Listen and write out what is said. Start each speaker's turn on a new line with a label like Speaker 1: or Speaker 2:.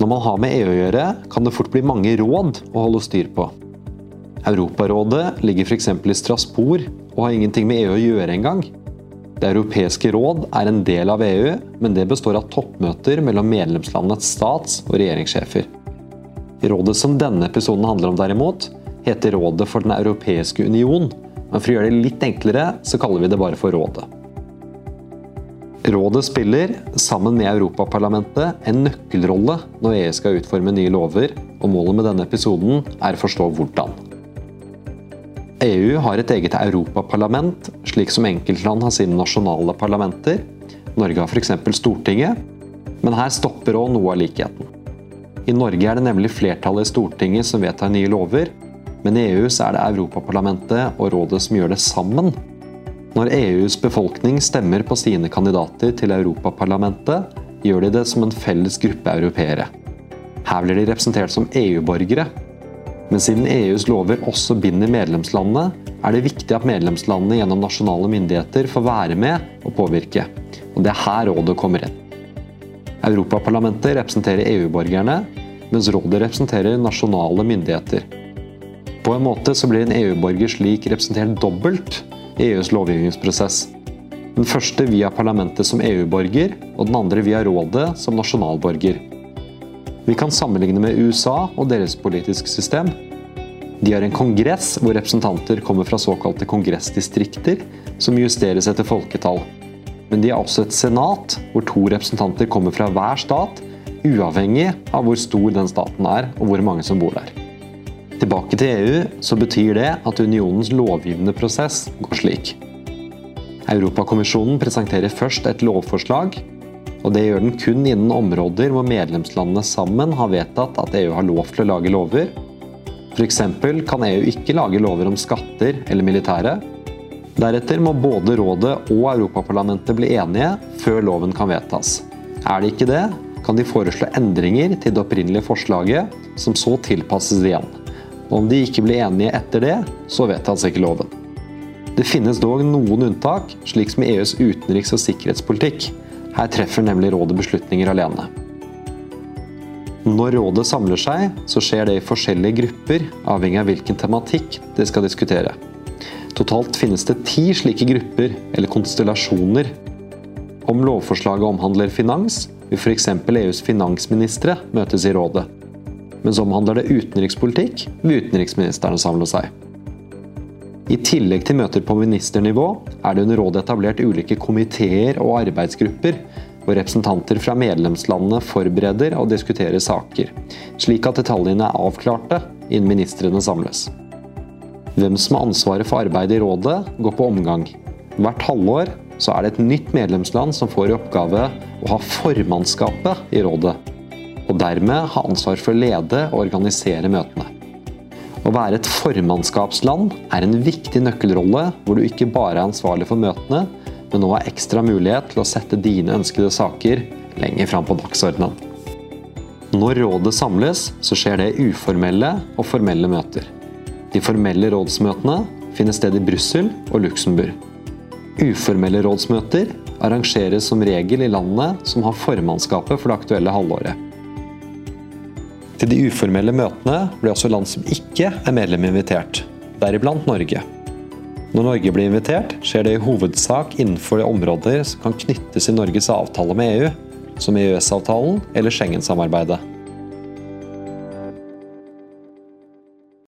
Speaker 1: Når man har med EU å gjøre, kan det fort bli mange råd å holde styr på. Europarådet ligger f.eks. i Strasbourg og har ingenting med EU å gjøre engang. Det europeiske råd er en del av EU, men det består av toppmøter mellom medlemslandenes stats- og regjeringssjefer. Rådet som denne episoden handler om derimot, heter Rådet for den europeiske union, men for å gjøre det litt enklere, så kaller vi det bare for Rådet. Rådet spiller, sammen med Europaparlamentet, en nøkkelrolle når EU skal utforme nye lover, og målet med denne episoden er å forstå hvordan. EU har et eget europaparlament, slik som enkeltland har sine nasjonale parlamenter. Norge har f.eks. Stortinget, men her stopper òg noe av likheten. I Norge er det nemlig flertallet i Stortinget som vedtar nye lover, men i EU er det Europaparlamentet og rådet som gjør det sammen. Når EUs befolkning stemmer på sine kandidater til Europaparlamentet, gjør de det som en felles gruppe europeere. Her blir de representert som EU-borgere, men siden EUs lover også binder medlemslandene, er det viktig at medlemslandene gjennom nasjonale myndigheter får være med og påvirke. Og Det er her rådet kommer inn. Europaparlamentet representerer EU-borgerne, mens rådet representerer nasjonale myndigheter. På en måte så blir en EU-borger slik representert dobbelt EUs lovgivningsprosess. Den første via parlamentet som EU-borger, og den andre via rådet som nasjonalborger. Vi kan sammenligne med USA og deres politiske system. De har en kongress hvor representanter kommer fra såkalte kongressdistrikter, som justeres etter folketall. Men de har også et senat, hvor to representanter kommer fra hver stat, uavhengig av hvor stor den staten er og hvor mange som bor der. Tilbake til EU, så betyr det at unionens lovgivende prosess går slik. Europakommisjonen presenterer først et lovforslag, og det gjør den kun innen områder hvor medlemslandene sammen har vedtatt at EU har lov til å lage lover. F.eks. kan EU ikke lage lover om skatter eller militære. Deretter må både Rådet og Europaparlamentet bli enige før loven kan vedtas. Er de ikke det, kan de foreslå endringer til det opprinnelige forslaget, som så tilpasses det igjen. Og om de ikke blir enige etter det, så vedtas ikke loven. Det finnes dog noen unntak, slik som i EUs utenriks- og sikkerhetspolitikk. Her treffer nemlig rådet beslutninger alene. Når rådet samler seg, så skjer det i forskjellige grupper, avhengig av hvilken tematikk de skal diskutere. Totalt finnes det ti slike grupper, eller konstellasjoner. Om lovforslaget omhandler finans, vil f.eks. EUs finansministre møtes i rådet. Mens omhandler det utenrikspolitikk, vil utenriksministrene samle seg. I tillegg til møter på ministernivå er det under rådet etablert ulike komiteer og arbeidsgrupper, hvor representanter fra medlemslandene forbereder og diskuterer saker, slik at detaljene er avklarte innen ministrene samles. Hvem som har ansvaret for arbeidet i rådet, går på omgang. Hvert halvår så er det et nytt medlemsland som får i oppgave å ha formannskapet i rådet, og dermed ha ansvar for å lede og organisere møtene. Å være et formannskapsland er en viktig nøkkelrolle, hvor du ikke bare er ansvarlig for møtene, men nå har ekstra mulighet til å sette dine ønskede saker lenger fram på dagsordenen. Når rådet samles, så skjer det uformelle og formelle møter. De formelle rådsmøtene finner sted i Brussel og Luxembourg. Uformelle rådsmøter arrangeres som regel i landene som har formannskapet for det aktuelle halvåret. Til de uformelle møtene blir også land som ikke er medlem invitert, deriblant Norge. Når Norge blir invitert, skjer det i hovedsak innenfor de områder som kan knyttes til Norges avtale med EU, som EØS-avtalen eller Schengen-samarbeidet.